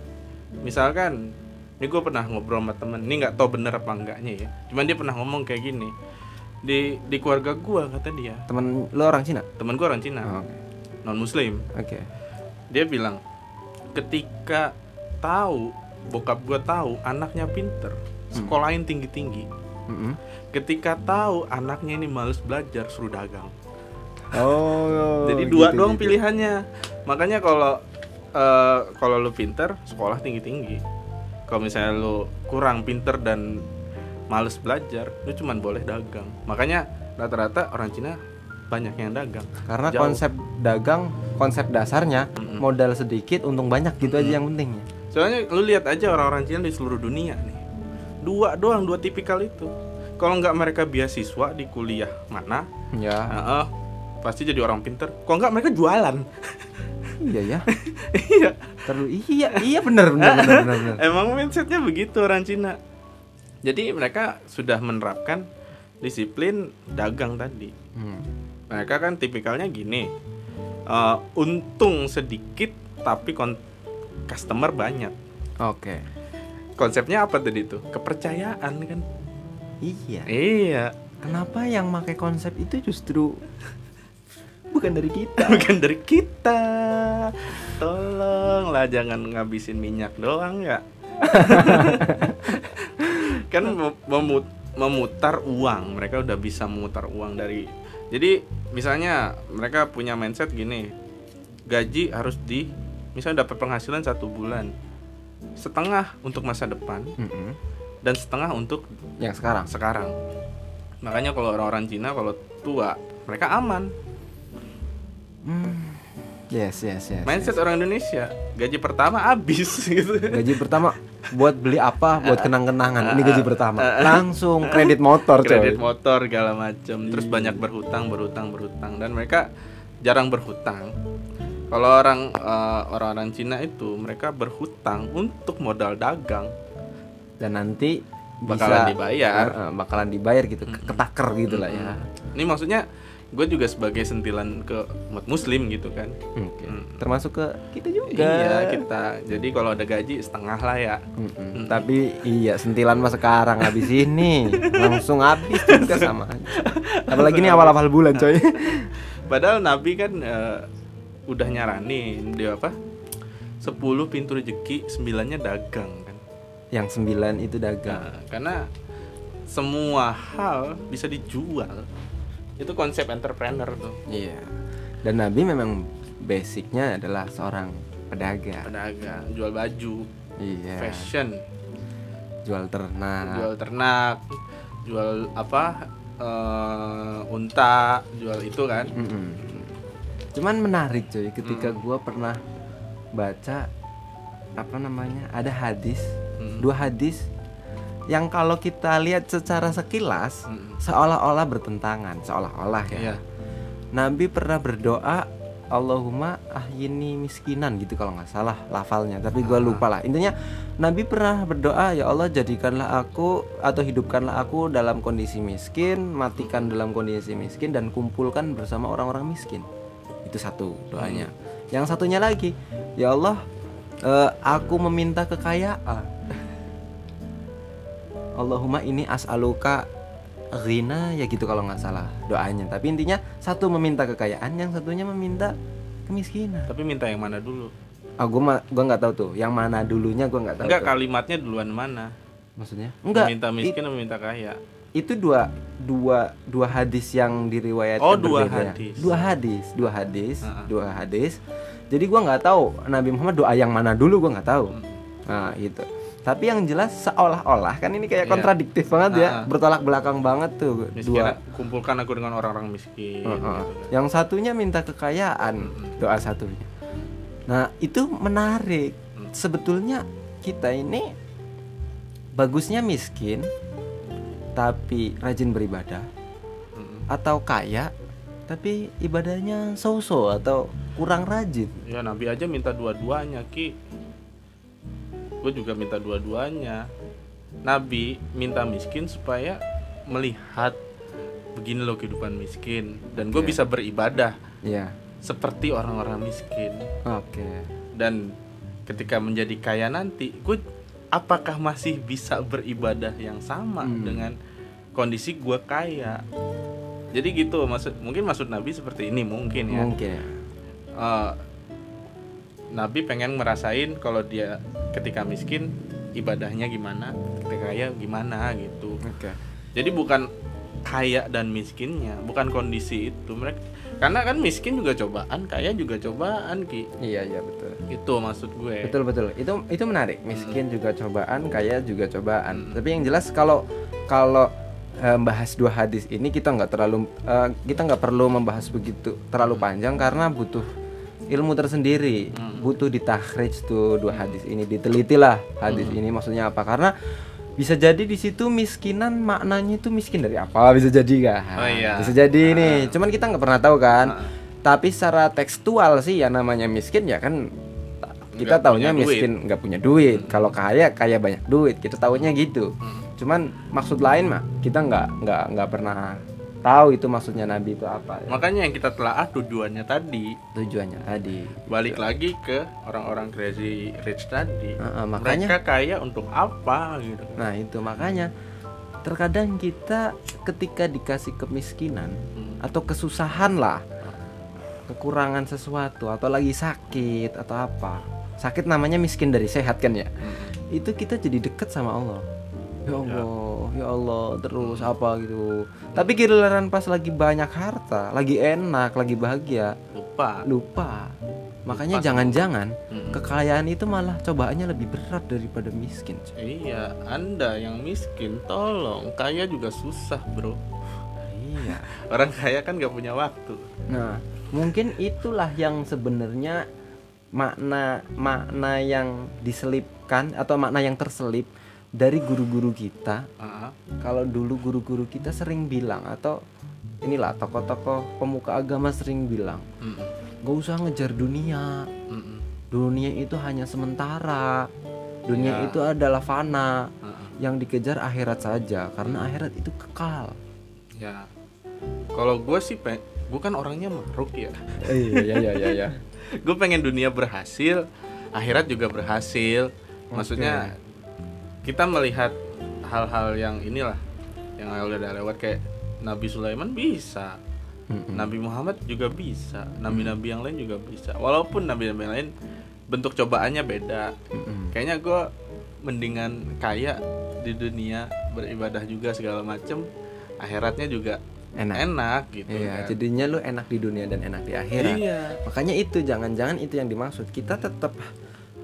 misalkan ini gue pernah ngobrol sama temen ini nggak tahu bener apa enggaknya ya cuman dia pernah ngomong kayak gini di di keluarga gua kata dia Temen lu orang Cina? temen gua orang Cina Oh, Oke. Non muslim Oke. dia bilang ketika tahu bokap gua tahu anaknya pinter sekolahin tinggi tinggi Mm-mm. ketika tahu anaknya ini males belajar suruh dagang Oh. jadi dua gitu, doang gitu. pilihannya makanya kalau eh, kalau lu pinter sekolah tinggi tinggi kalau misalnya lu kurang pinter dan males belajar lu cuman boleh dagang makanya rata-rata orang Cina banyak yang dagang Karena Jauh. konsep dagang, konsep dasarnya Mm-mm. modal sedikit, untung banyak gitu aja yang penting ya. soalnya lu lihat aja orang-orang Cina di seluruh dunia nih dua doang dua tipikal itu kalau nggak mereka beasiswa di kuliah mana Ya. Heeh, pasti jadi orang pinter kalau nggak mereka jualan Iya ya. iya Terlalu iya, iya benar benar. benar. Emang mindsetnya begitu orang Cina. Jadi mereka sudah menerapkan disiplin dagang tadi. Hmm. Mereka kan tipikalnya gini, eh, untung sedikit tapi customer banyak. Oke. Konsepnya apa tadi itu? Kepercayaan kan? Iya. Iya, Kenapa yang pakai konsep itu justru bukan dari kita? bukan dari kita. Tolonglah jangan ngabisin minyak doang ya. kan mem- memut- memutar uang mereka udah bisa memutar uang dari jadi misalnya mereka punya mindset gini gaji harus di misalnya dapat penghasilan satu bulan setengah untuk masa depan Mm-mm. dan setengah untuk Yang sekarang. sekarang makanya kalau orang-orang Cina kalau tua mereka aman Hmm. Yes, yes, yes. mindset orang Indonesia gaji pertama habis gitu Gaji pertama buat beli apa? Buat kenang-kenangan. Ini gaji pertama. Langsung kredit motor, coy. kredit motor segala macam terus banyak berhutang berhutang berhutang dan mereka jarang berhutang kalau orang eh, orang-orang Cina itu mereka berhutang untuk modal dagang Dan nanti Bakalan bisa- dibayar. Eh, bakalan dibayar gitu, ketaker gitu lah ya. ini maksudnya gue juga sebagai sentilan ke umat muslim gitu kan Oke. Hmm. Termasuk ke kita juga. iya kita jadi kalau ada gaji setengah lah ya Mm-mm. Tapi iya sentilan mah sekarang habis ini langsung habis juga sama. Apalagi ini awal-awal bulan coy. padahal Nabi kan eh, udah nyaranin dia apa 10 pintu rezeki sembilannya dagang kan Yang sembilan itu dagang. Nah, karena semua hal bisa dijual. Itu konsep entrepreneur tuh, Iya. Dan Nabi memang basicnya adalah seorang pedagang. pedagang, jual baju, Iya. fashion, Jual ternak. jual ternak, jual apa? eh, unta, jual itu kan. Mm-mm. Cuman menarik coy ketika gua pernah baca apa namanya ada hadis Mm. dua hadis yang kalau kita lihat secara sekilas Mm. seolah-olah bertentangan seolah-olah ya. Iya. Nabi pernah berdoa Allahumma ahyini miskinan gitu kalau nggak salah lafalnya tapi gua lupa lah intinya Nabi pernah berdoa ya Allah jadikanlah aku atau hidupkanlah aku dalam kondisi miskin matikan dalam kondisi miskin dan kumpulkan bersama orang-orang miskin. Itu satu doanya. Yang satunya lagi ya Allah eh, aku meminta kekayaan Allahumma ini as'aluka Rina ya gitu kalau nggak salah doanya tapi intinya satu meminta kekayaan yang satunya meminta kemiskinan Tapi minta yang mana dulu? ah gue gua nggak tahu tuh yang mana dulunya gue nggak tahu Enggak tuh. kalimatnya duluan mana? maksudnya enggak Minta miskin atau minta kaya? itu dua dua dua hadis yang diriwayatkan Oh, dua berbeda. hadis. dua hadis dua hadis Ha-ha. dua hadis jadi gua nggak tahu Nabi Muhammad doa yang mana dulu gua nggak tahu Hmm. nah itu tapi yang jelas seolah-olah kan ini kayak Iya. kontradiktif banget ya Ha-ha. bertolak belakang banget tuh Miskin, dua kumpulkan aku dengan orang-orang miskin. Heeh. gitu kan. yang satunya minta kekayaan Mm-mm. doa satunya nah itu menarik Hmm. sebetulnya kita ini bagusnya miskin tapi rajin beribadah Mm-mm. atau kaya tapi ibadahnya so-so atau kurang rajin Ya Nabi aja minta dua-duanya Ki Gue juga minta dua-duanya. Nabi minta miskin supaya melihat Begini loh kehidupan miskin. Dan gue Oke. bisa beribadah ya Seperti orang-orang miskin. Oke. Dan ketika menjadi kaya nanti Gue apakah masih bisa beribadah yang sama Hmm. dengan kondisi gue kaya? Jadi gitu maksud mungkin maksud Nabi seperti ini mungkin ya. Mungkin. Eh, Nabi pengen ngerasain kalau dia ketika miskin ibadahnya gimana, ketika kaya gimana gitu. oke Jadi bukan kaya dan miskinnya, bukan kondisi itu mereka. Karena kan miskin juga cobaan, kaya juga cobaan ki. iya iya betul Itu maksud gue. betul betul itu itu menarik miskin juga cobaan kaya juga cobaan Hmm. tapi yang jelas kalau kalau eh, bahas dua hadis ini kita nggak terlalu eh, kita nggak perlu membahas begitu terlalu panjang karena butuh ilmu tersendiri Hmm. butuh ditakhrij tuh dua hadis ini diteliti lah hadis Hmm. ini maksudnya apa karena bisa jadi di situ miskinan maknanya itu miskin dari apa bisa jadi kan Oh iya. bisa jadi nih cuman kita nggak pernah tahu kan Ah. tapi secara tekstual sih ya namanya miskin ya kan kita Nggak punya duit. miskin nggak punya duit kalau kaya kaya banyak duit kita taunya gitu Hmm. cuman maksud lain mah kita nggak nggak nggak pernah tahu itu maksudnya nabi itu apa ya. Makanya yang kita telaah tujuannya tadi tujuannya tadi balik lagi ke orang-orang crazy rich tadi. Heeh, makanya Mereka kaya untuk apa gitu. nah itu makanya terkadang kita ketika dikasih kemiskinan Hmm. atau kesusahan lah kekurangan sesuatu atau lagi sakit atau apa sakit namanya miskin dari sehat kan ya Hmm. itu kita jadi deket sama Allah ya Allah ya Allah terus apa gitu tapi giliran pas lagi banyak harta lagi enak lagi bahagia Lupa. lupa makanya jangan-jangan kekayaan itu malah cobaannya lebih berat daripada miskin. Iya, Anda yang miskin, tolong. Kaya juga susah, bro. iya Orang kaya kan gak punya waktu. nah mungkin itulah yang sebenarnya makna makna yang diselipkan atau makna yang terselip dari guru-guru kita Ah, kalau dulu guru-guru kita sering bilang atau inilah tokoh-tokoh pemuka agama sering bilang mm-mm, gak usah ngejar dunia. Mm-mm, dunia itu hanya sementara. Dunia Ya. itu adalah fana ah, yang dikejar akhirat saja karena akhirat itu kekal. Ya, kalau gue sih, pe- gue kan orangnya maruk ya. iya iya iya iya gue pengen dunia berhasil, akhirat juga berhasil. Maksudnya kita melihat hal-hal yang inilah, yang udah lewat kayak Nabi Sulaiman bisa. Nabi Muhammad juga bisa, nabi-nabi yang lain juga bisa. Walaupun nabi-nabi yang lain bentuk cobaannya beda. Kayaknya gue mendingan kaya di dunia beribadah juga segala macem, akhiratnya juga enak enak gitu. iya kan. jadinya lu enak di dunia dan enak di akhirat Iya. makanya itu jangan-jangan itu yang dimaksud kita tetap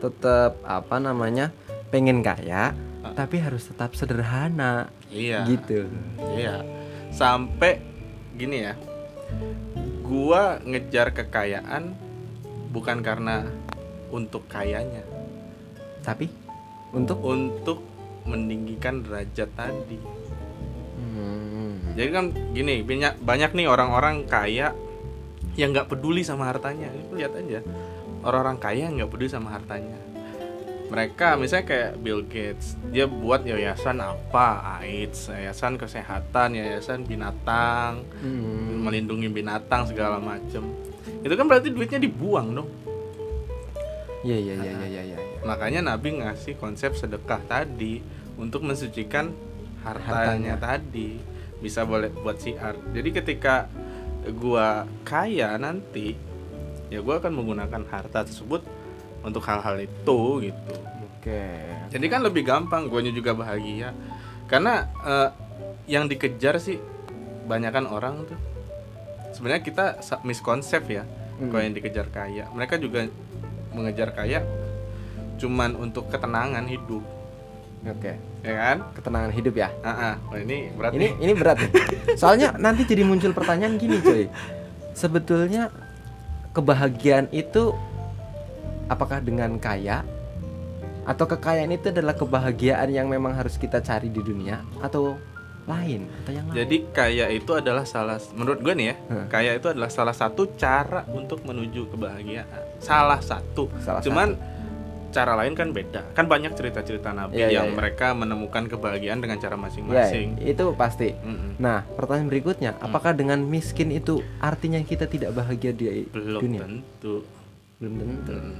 tetap apa namanya pengen kaya Ah. tapi harus tetap sederhana Iya. gitu Iya. Sampai gini ya. Gua ngejar kekayaan bukan karena untuk kayanya, tapi untuk untuk meninggikan derajat tadi. Hmm. Jadi kan gini, banyak banyak nih orang-orang kaya yang nggak peduli sama hartanya. Lihat aja. Orang-orang kaya nggak peduli sama hartanya. Mereka misalnya kayak Bill Gates, dia buat yayasan apa? AIDS, yayasan kesehatan, yayasan binatang, Hmm. melindungi binatang segala macem itu kan berarti duitnya dibuang dong Iya iya iya iya iya iya. makanya Nabi ngasih konsep sedekah tadi untuk mensucikan hartanya, tadi bisa boleh buat siar jadi ketika gua kaya nanti ya gua akan menggunakan harta tersebut untuk hal-hal itu gitu Oke. jadi kan lebih gampang guanya juga bahagia karena eh, yang dikejar sih banyakan orang tuh sebenarnya kita miskonsep ya Hmm. kalau yang dikejar kaya mereka juga mengejar kaya cuman untuk ketenangan hidup Oke. ya kan Ketenangan hidup ya. Ah. Wah, ini berat Ini nih. ini berat nih. Soalnya nanti jadi muncul pertanyaan gini, coy. Sebetulnya kebahagiaan itu apakah dengan kaya atau kekayaan itu adalah kebahagiaan yang memang harus kita cari di dunia atau lain atau yang lain? Jadi kaya itu adalah salah menurut gue nih ya, Hmm. kaya itu adalah salah satu cara untuk menuju kebahagiaan. Salah satu. Salah Cuman cara lain kan beda. Kan banyak cerita-cerita nabi Iya, iya, yang iya. mereka menemukan kebahagiaan dengan cara ya, masing-masing. itu pasti. Mm-mm. Nah, pertanyaan berikutnya, apakah dengan miskin itu artinya kita tidak bahagia di Belum dunia? tentu. Belum tentu. Mm.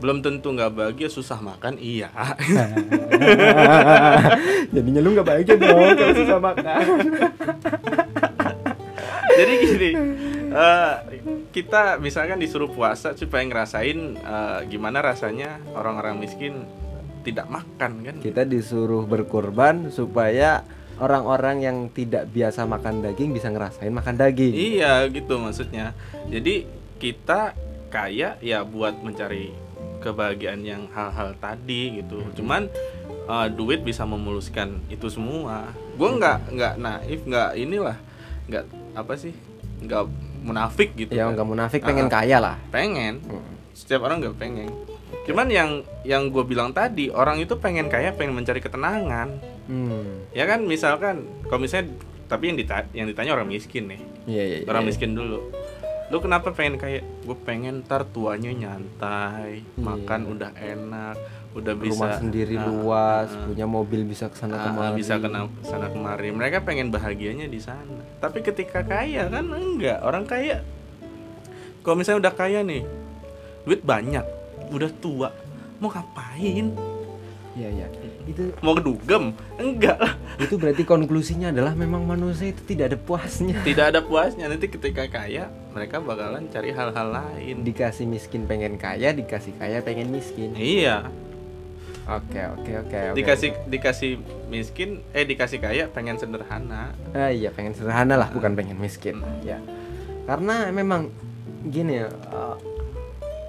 Belum tentu nggak bahagia susah makan iya. Jadinya lu nggak bahagia dong kalau susah makan. Jadi gini, eh, kita misalkan disuruh puasa supaya ngerasain eh, gimana rasanya orang-orang miskin tidak makan kan? Kita disuruh berkorban supaya orang-orang yang tidak biasa makan daging bisa ngerasain makan daging. Iya gitu maksudnya. Jadi kita kaya ya buat mencari kebahagiaan yang hal-hal tadi gitu. Cuman uh, duit bisa memuluskan itu semua. Gue nggak nggak naif nggak inilah nggak apa sih nggak munafik gitu. Ya kan. nggak munafik pengen Ah. kaya lah. Pengen. Hmm. Setiap orang nggak pengen. Cuman yang yang gue bilang tadi orang itu pengen kaya pengen mencari ketenangan. Hmm. Ya kan misalkan kalau misalnya tapi yang ditanya, yang ditanya orang miskin nih Iya iya. orang miskin dulu lu kenapa pengen kayak gue pengen ntar tuanya nyantai Iya. makan udah enak udah bisa Rumah sendiri ah, luas, ah, punya mobil bisa ke sana ah, kemari. bisa kena sana kemari mereka pengen bahagianya di sana tapi ketika kaya kan enggak orang kaya kalau misalnya udah kaya nih duit banyak udah tua mau ngapain Iya iya. Itu mau kedugem enggak lah itu berarti konklusinya adalah memang manusia itu tidak ada puasnya. tidak ada puasnya nanti ketika kaya mereka bakalan cari hal-hal lain Dikasih miskin pengen kaya, dikasih kaya pengen miskin. iya Oke oke oke. oke. dikasih dikasih miskin eh dikasih kaya pengen sederhana Ah, iya pengen sederhana lah bukan pengen miskin ya karena memang gini ya eh,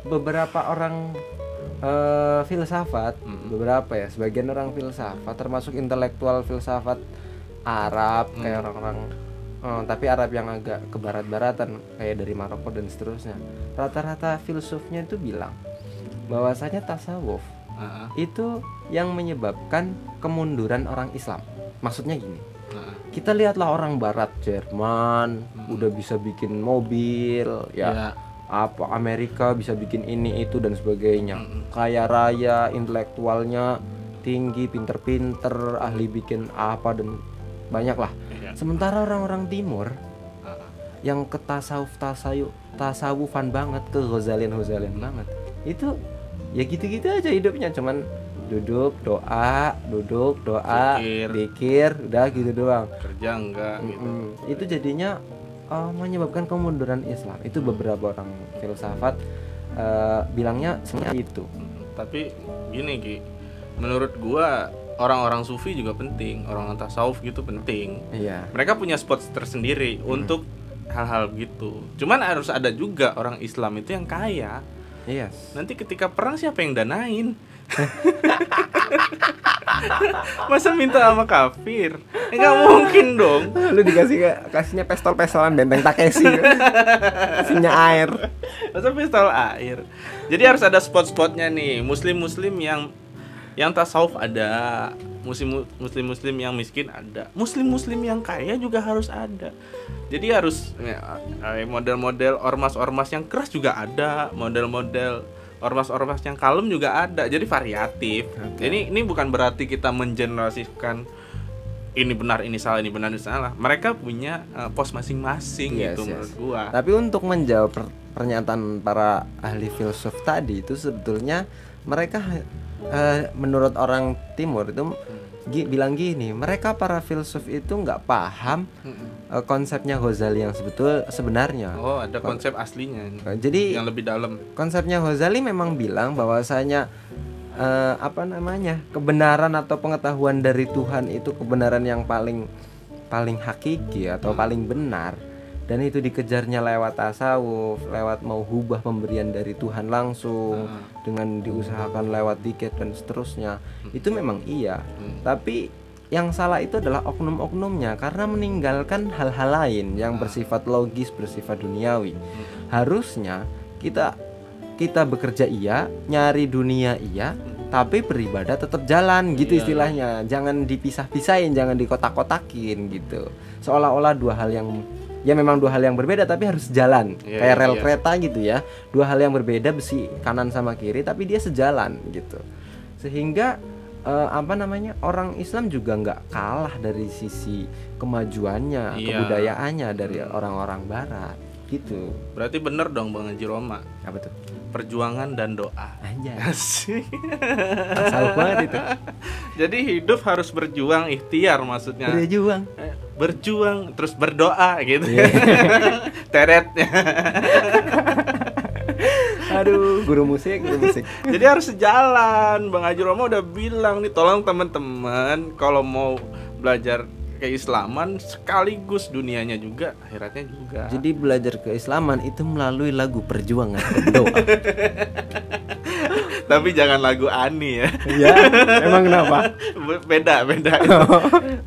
beberapa orang eh, filsafat Mm. beberapa ya. Sebagian orang filsafat termasuk intelektual filsafat Arab kayak Mm. orang-orang eh, tapi Arab yang agak ke barat-baratan kayak dari Maroko dan seterusnya. Rata-rata filsufnya itu bilang bahwasanya tasawuf Heeh, itu yang menyebabkan kemunduran orang Islam. Maksudnya gini kita lihatlah orang barat Jerman udah bisa bikin mobil ya. Ya. Apa Amerika bisa bikin ini itu dan sebagainya. Kaya raya intelektualnya tinggi pinter-pinter ahli bikin apa dan banyak lah Iya. sementara orang-orang timur yang ke tasawuf tasawuf tasawufan banget ke Ghazalian Ghazalian banget itu ya gitu-gitu aja hidupnya. Cuman duduk doa duduk doa dikir udah gitu doang. Kerja enggak gitu. Itu jadinya uh, menyebabkan kemunduran Islam. Itu beberapa orang filsafat uh, bilangnya sebenarnya itu. Mm, tapi gini ki. Menurut gua orang-orang sufi juga penting. Orang tasawuf gitu penting. Iya. Mereka punya spot tersendiri untuk hal-hal gitu. Cuman harus ada juga orang Islam itu yang kaya. Iya. Nanti ketika perang siapa yang danain masa minta sama kafir? Eh, nggak mungkin dong. Lu dikasih kasihnya pistol pistolan benteng Takeshi. Kasihnya air. Masa pistol air? Jadi harus ada spot-spotnya nih. Muslim-muslim yang yang tasawuf ada. Muslim muslim muslim yang miskin ada. Muslim muslim yang kaya juga harus ada. Jadi harus ya, eh, model-model ormas-ormas yang keras juga ada. Model-model ormas-ormas yang kalem juga ada. Jadi variatif. Oke. jadi ini bukan berarti kita mengeneralisasikan ini benar ini salah ini benar ini salah. Mereka punya eh, pos masing-masing Yes, gitu yes. menurut gua. Tapi untuk menjawab per- pernyataan para ahli filsuf tadi itu sebetulnya mereka eh, menurut orang timur itu gi- bilang gini, mereka para filsuf itu nggak paham eh, konsepnya Ghazali yang sebetul sebenarnya. Oh, ada konsep aslinya Eh, Jadi yang lebih dalam. konsepnya Ghazali memang bilang bahwasanya eh, apa namanya kebenaran atau pengetahuan dari Tuhan itu kebenaran yang paling paling hakiki atau paling benar dan itu dikejarnya lewat tasawuf, lewat mau hubah pemberian dari Tuhan langsung dengan diusahakan lewat tiket dan seterusnya. Itu memang iya. Tapi yang salah itu adalah oknum-oknumnya karena meninggalkan hal-hal lain yang bersifat logis, bersifat duniawi. Harusnya kita kita bekerja iya, nyari dunia iya, tapi beribadah tetap jalan gitu Iya. istilahnya. Jangan dipisah-pisahin, jangan dikotak-kotakin gitu. Seolah-olah dua hal yang ya memang dua hal yang berbeda tapi harus jalan. Iya, Kayak iya, rel iya. kereta gitu ya. Dua hal yang berbeda besi kanan sama kiri tapi dia sejalan gitu. Sehingga eh, apa namanya orang Islam juga nggak kalah dari sisi kemajuannya, Iya. kebudayaannya dari orang-orang Barat gitu. Berarti bener dong Bang Haji Roma. Apa tuh? Perjuangan dan doa. Asik. Asal banget itu. Jadi hidup harus berjuang ikhtiar maksudnya. Berjuang. Berjuang terus berdoa gitu. Iya. Teretnya. Aduh, guru musik, guru musik. Jadi harus sejalan. Bang Haji Roma udah bilang nih tolong teman-teman kalau mau belajar keislaman sekaligus dunianya juga, akhiratnya juga. Jadi belajar keislaman itu melalui lagu perjuangan doa. Tapi jangan lagu Ani ya. ya, emang kenapa? Be- beda beda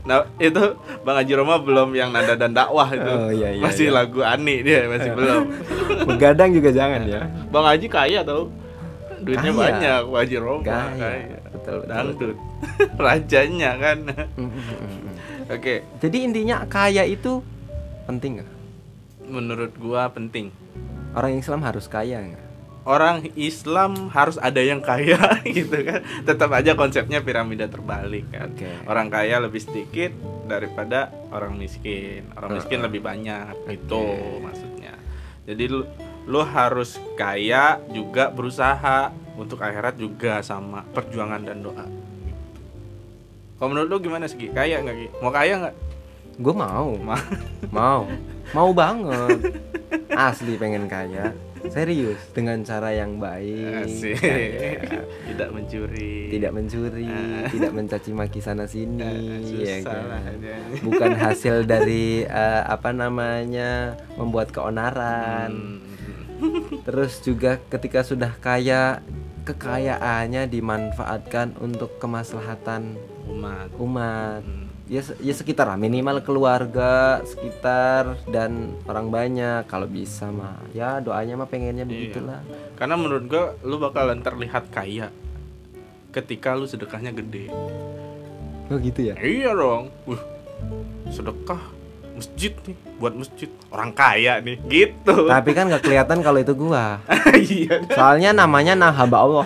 nah itu bang Haji Roma belum yang nada dan dakwah itu Oh, iya, iya, masih iya. lagu Ani dia masih belum Begadang juga jangan ya. bang Haji kaya tau duitnya Kaya. banyak bang Haji Roma Kaya. Betul, betul, dangdut rajanya kan Mm, mm, mm, oke Jadi intinya kaya itu penting nggak? menurut gua penting Orang Islam harus kaya nggak? Orang Islam harus ada yang kaya gitu kan. Tetap aja konsepnya piramida terbalik kan. Oke. orang kaya lebih sedikit daripada orang miskin. Orang miskin Heeh. lebih banyak itu maksudnya. Jadi lu lu harus kaya juga berusaha untuk akhirat juga sama perjuangan dan doa kalau menurut lu gimana sih kaya nggak mau kaya nggak? Gue mau, Ma- mau, mau banget. Asli pengen kaya, serius dengan cara yang baik. Asik. kaya. tidak mencuri tidak mencuri, Ah. tidak mencaci maki sana sini, Eh, ya kan? Bukan hasil dari eh, apa namanya membuat keonaran. Hmm. Terus juga ketika sudah kaya, kekayaannya dimanfaatkan untuk kemaslahatan umat umat. Hmm. Ya, ya sekitar lah minimal keluarga sekitar dan orang banyak kalau bisa mah ya doanya mah pengennya Iya. begitulah Karena menurut gua lu bakalan terlihat kaya ketika lu sedekahnya gede. oh gitu ya Iya dong. Wih, sedekah masjid nih buat masjid orang kaya nih gitu. tapi kan nggak kelihatan kalau itu gua iya. soalnya namanya nah hamba Allah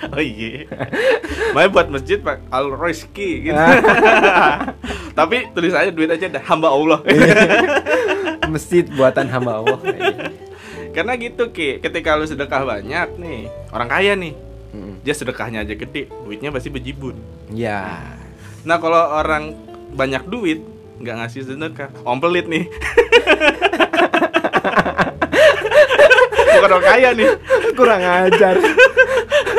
Oh iya. Makanya buat masjid Pak Al Rizki gitu. Tapi tulisannya duit aja dah hamba Allah. masjid buatan hamba Allah Karena gitu Ki, ketika lu sedekah banyak nih, orang kaya nih, Mm. dia sedekahnya aja gede, duitnya pasti bejibun. ya Nah kalau orang banyak duit nggak ngasih sedekah, om pelit nih. Bukan orang kaya nih, kurang ajar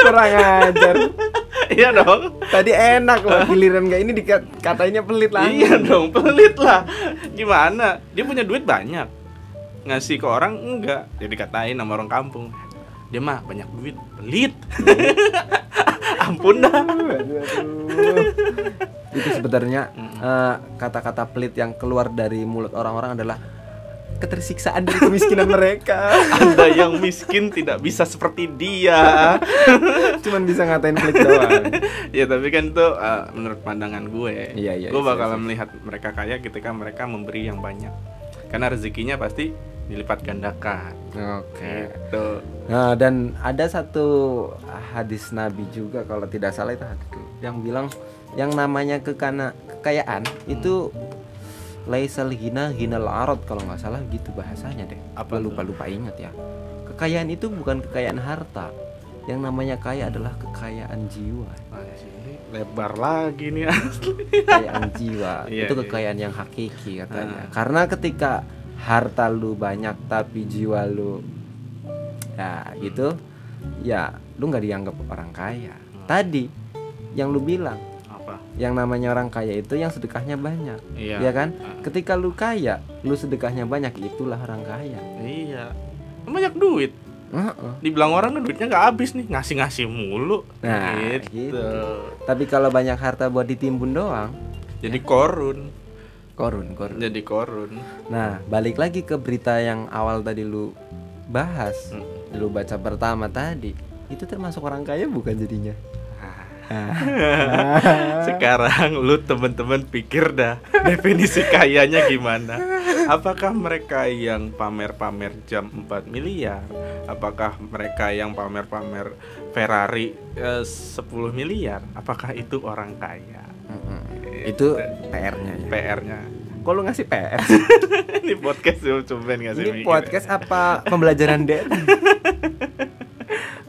kurang ajar iya dong. tadi enak loh giliran kayak ini dikatainya pelit lah Iya dong, pelit lah. Gimana? Dia punya duit banyak, ngasih ke orang enggak, jadi katain sama orang kampung. Dia mah banyak duit, pelit. Ampun dah. Aduh, aduh. itu sebenarnya eh, kata-kata pelit yang keluar dari mulut orang-orang adalah ketersiksaan dari kemiskinan mereka Anda yang miskin tidak bisa seperti dia. cuman bisa ngatain pelit doang ya tapi kan itu uh, menurut pandangan gue. Iya, iya, Gue iya, bakalan iya. melihat mereka kaya ketika mereka memberi yang banyak. Karena rezekinya pasti dilipat gandakan. oke Gitu. Nah, dan ada satu hadis Nabi juga kalau tidak salah itu hadis yang bilang yang namanya kekana kekayaan itu laisal ghina ghinal arad kalau nggak salah gitu bahasanya deh. Apa lupa lupa ingat ya. Kekayaan itu bukan kekayaan harta. Yang namanya kaya adalah kekayaan jiwa. Lebar lagi nih asli. kekayaan jiwa Iya, itu iya. kekayaan yang hakiki katanya Ah. karena ketika harta lu banyak tapi jiwa lu ya gitu ya lu nggak dianggap orang kaya Hmm. tadi yang lu bilang? Yang namanya orang kaya itu yang sedekahnya banyak Iya. ya kan Ah. ketika lu kaya lu sedekahnya banyak itulah orang kaya Iya. Banyak duit. Heeh. Dibilang orang kan duitnya nggak habis nih, ngasih-ngasih mulu. Nah, gitu. gitu. tapi kalau banyak harta buat ditimbun doang Jadi korun. korun korun Jadi korun. Nah, balik lagi ke berita yang awal tadi lu bahas, Hmm. lu baca pertama tadi, itu termasuk orang kaya bukan jadinya? Sekarang lu temen-temen pikir dah definisi kayanya gimana? Apakah mereka yang pamer-pamer jam 4 miliar? Apakah mereka yang pamer-pamer Ferrari eh, 10 miliar? Apakah itu orang kaya? itu PR-nya ya. PR-nya. Kok lu ngasih PR? Ini podcast cobain ngasih Ini podcast apa pembelajaran deh?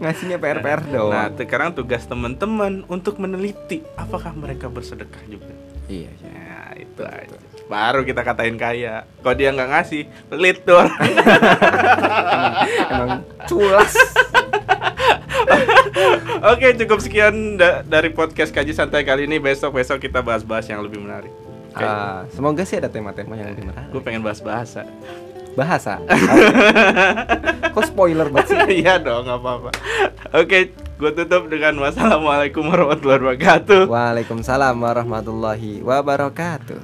Ngasihnya PR-PR Nah, doang. sekarang tugas teman-teman untuk meneliti apakah mereka bersedekah juga. Iya, iya. Ya, itu aja. Baru kita katain kaya. Kalau dia nggak ngasih, pelit tuh. orang. Emang culas. Oke, cukup sekian da- dari podcast kaji santai kali ini. Besok besok kita bahas-bahas yang lebih menarik. Oke. Ah, semoga sih ada tema-tema yang lebih menarik. Gue pengen bahas bahasa. Bahasa. Kok spoiler banget sih? Iya dong, nggak apa-apa. Oke, gue tutup dengan wassalamualaikum warahmatullahi wabarakatuh. Waalaikumsalam warahmatullahi wabarakatuh.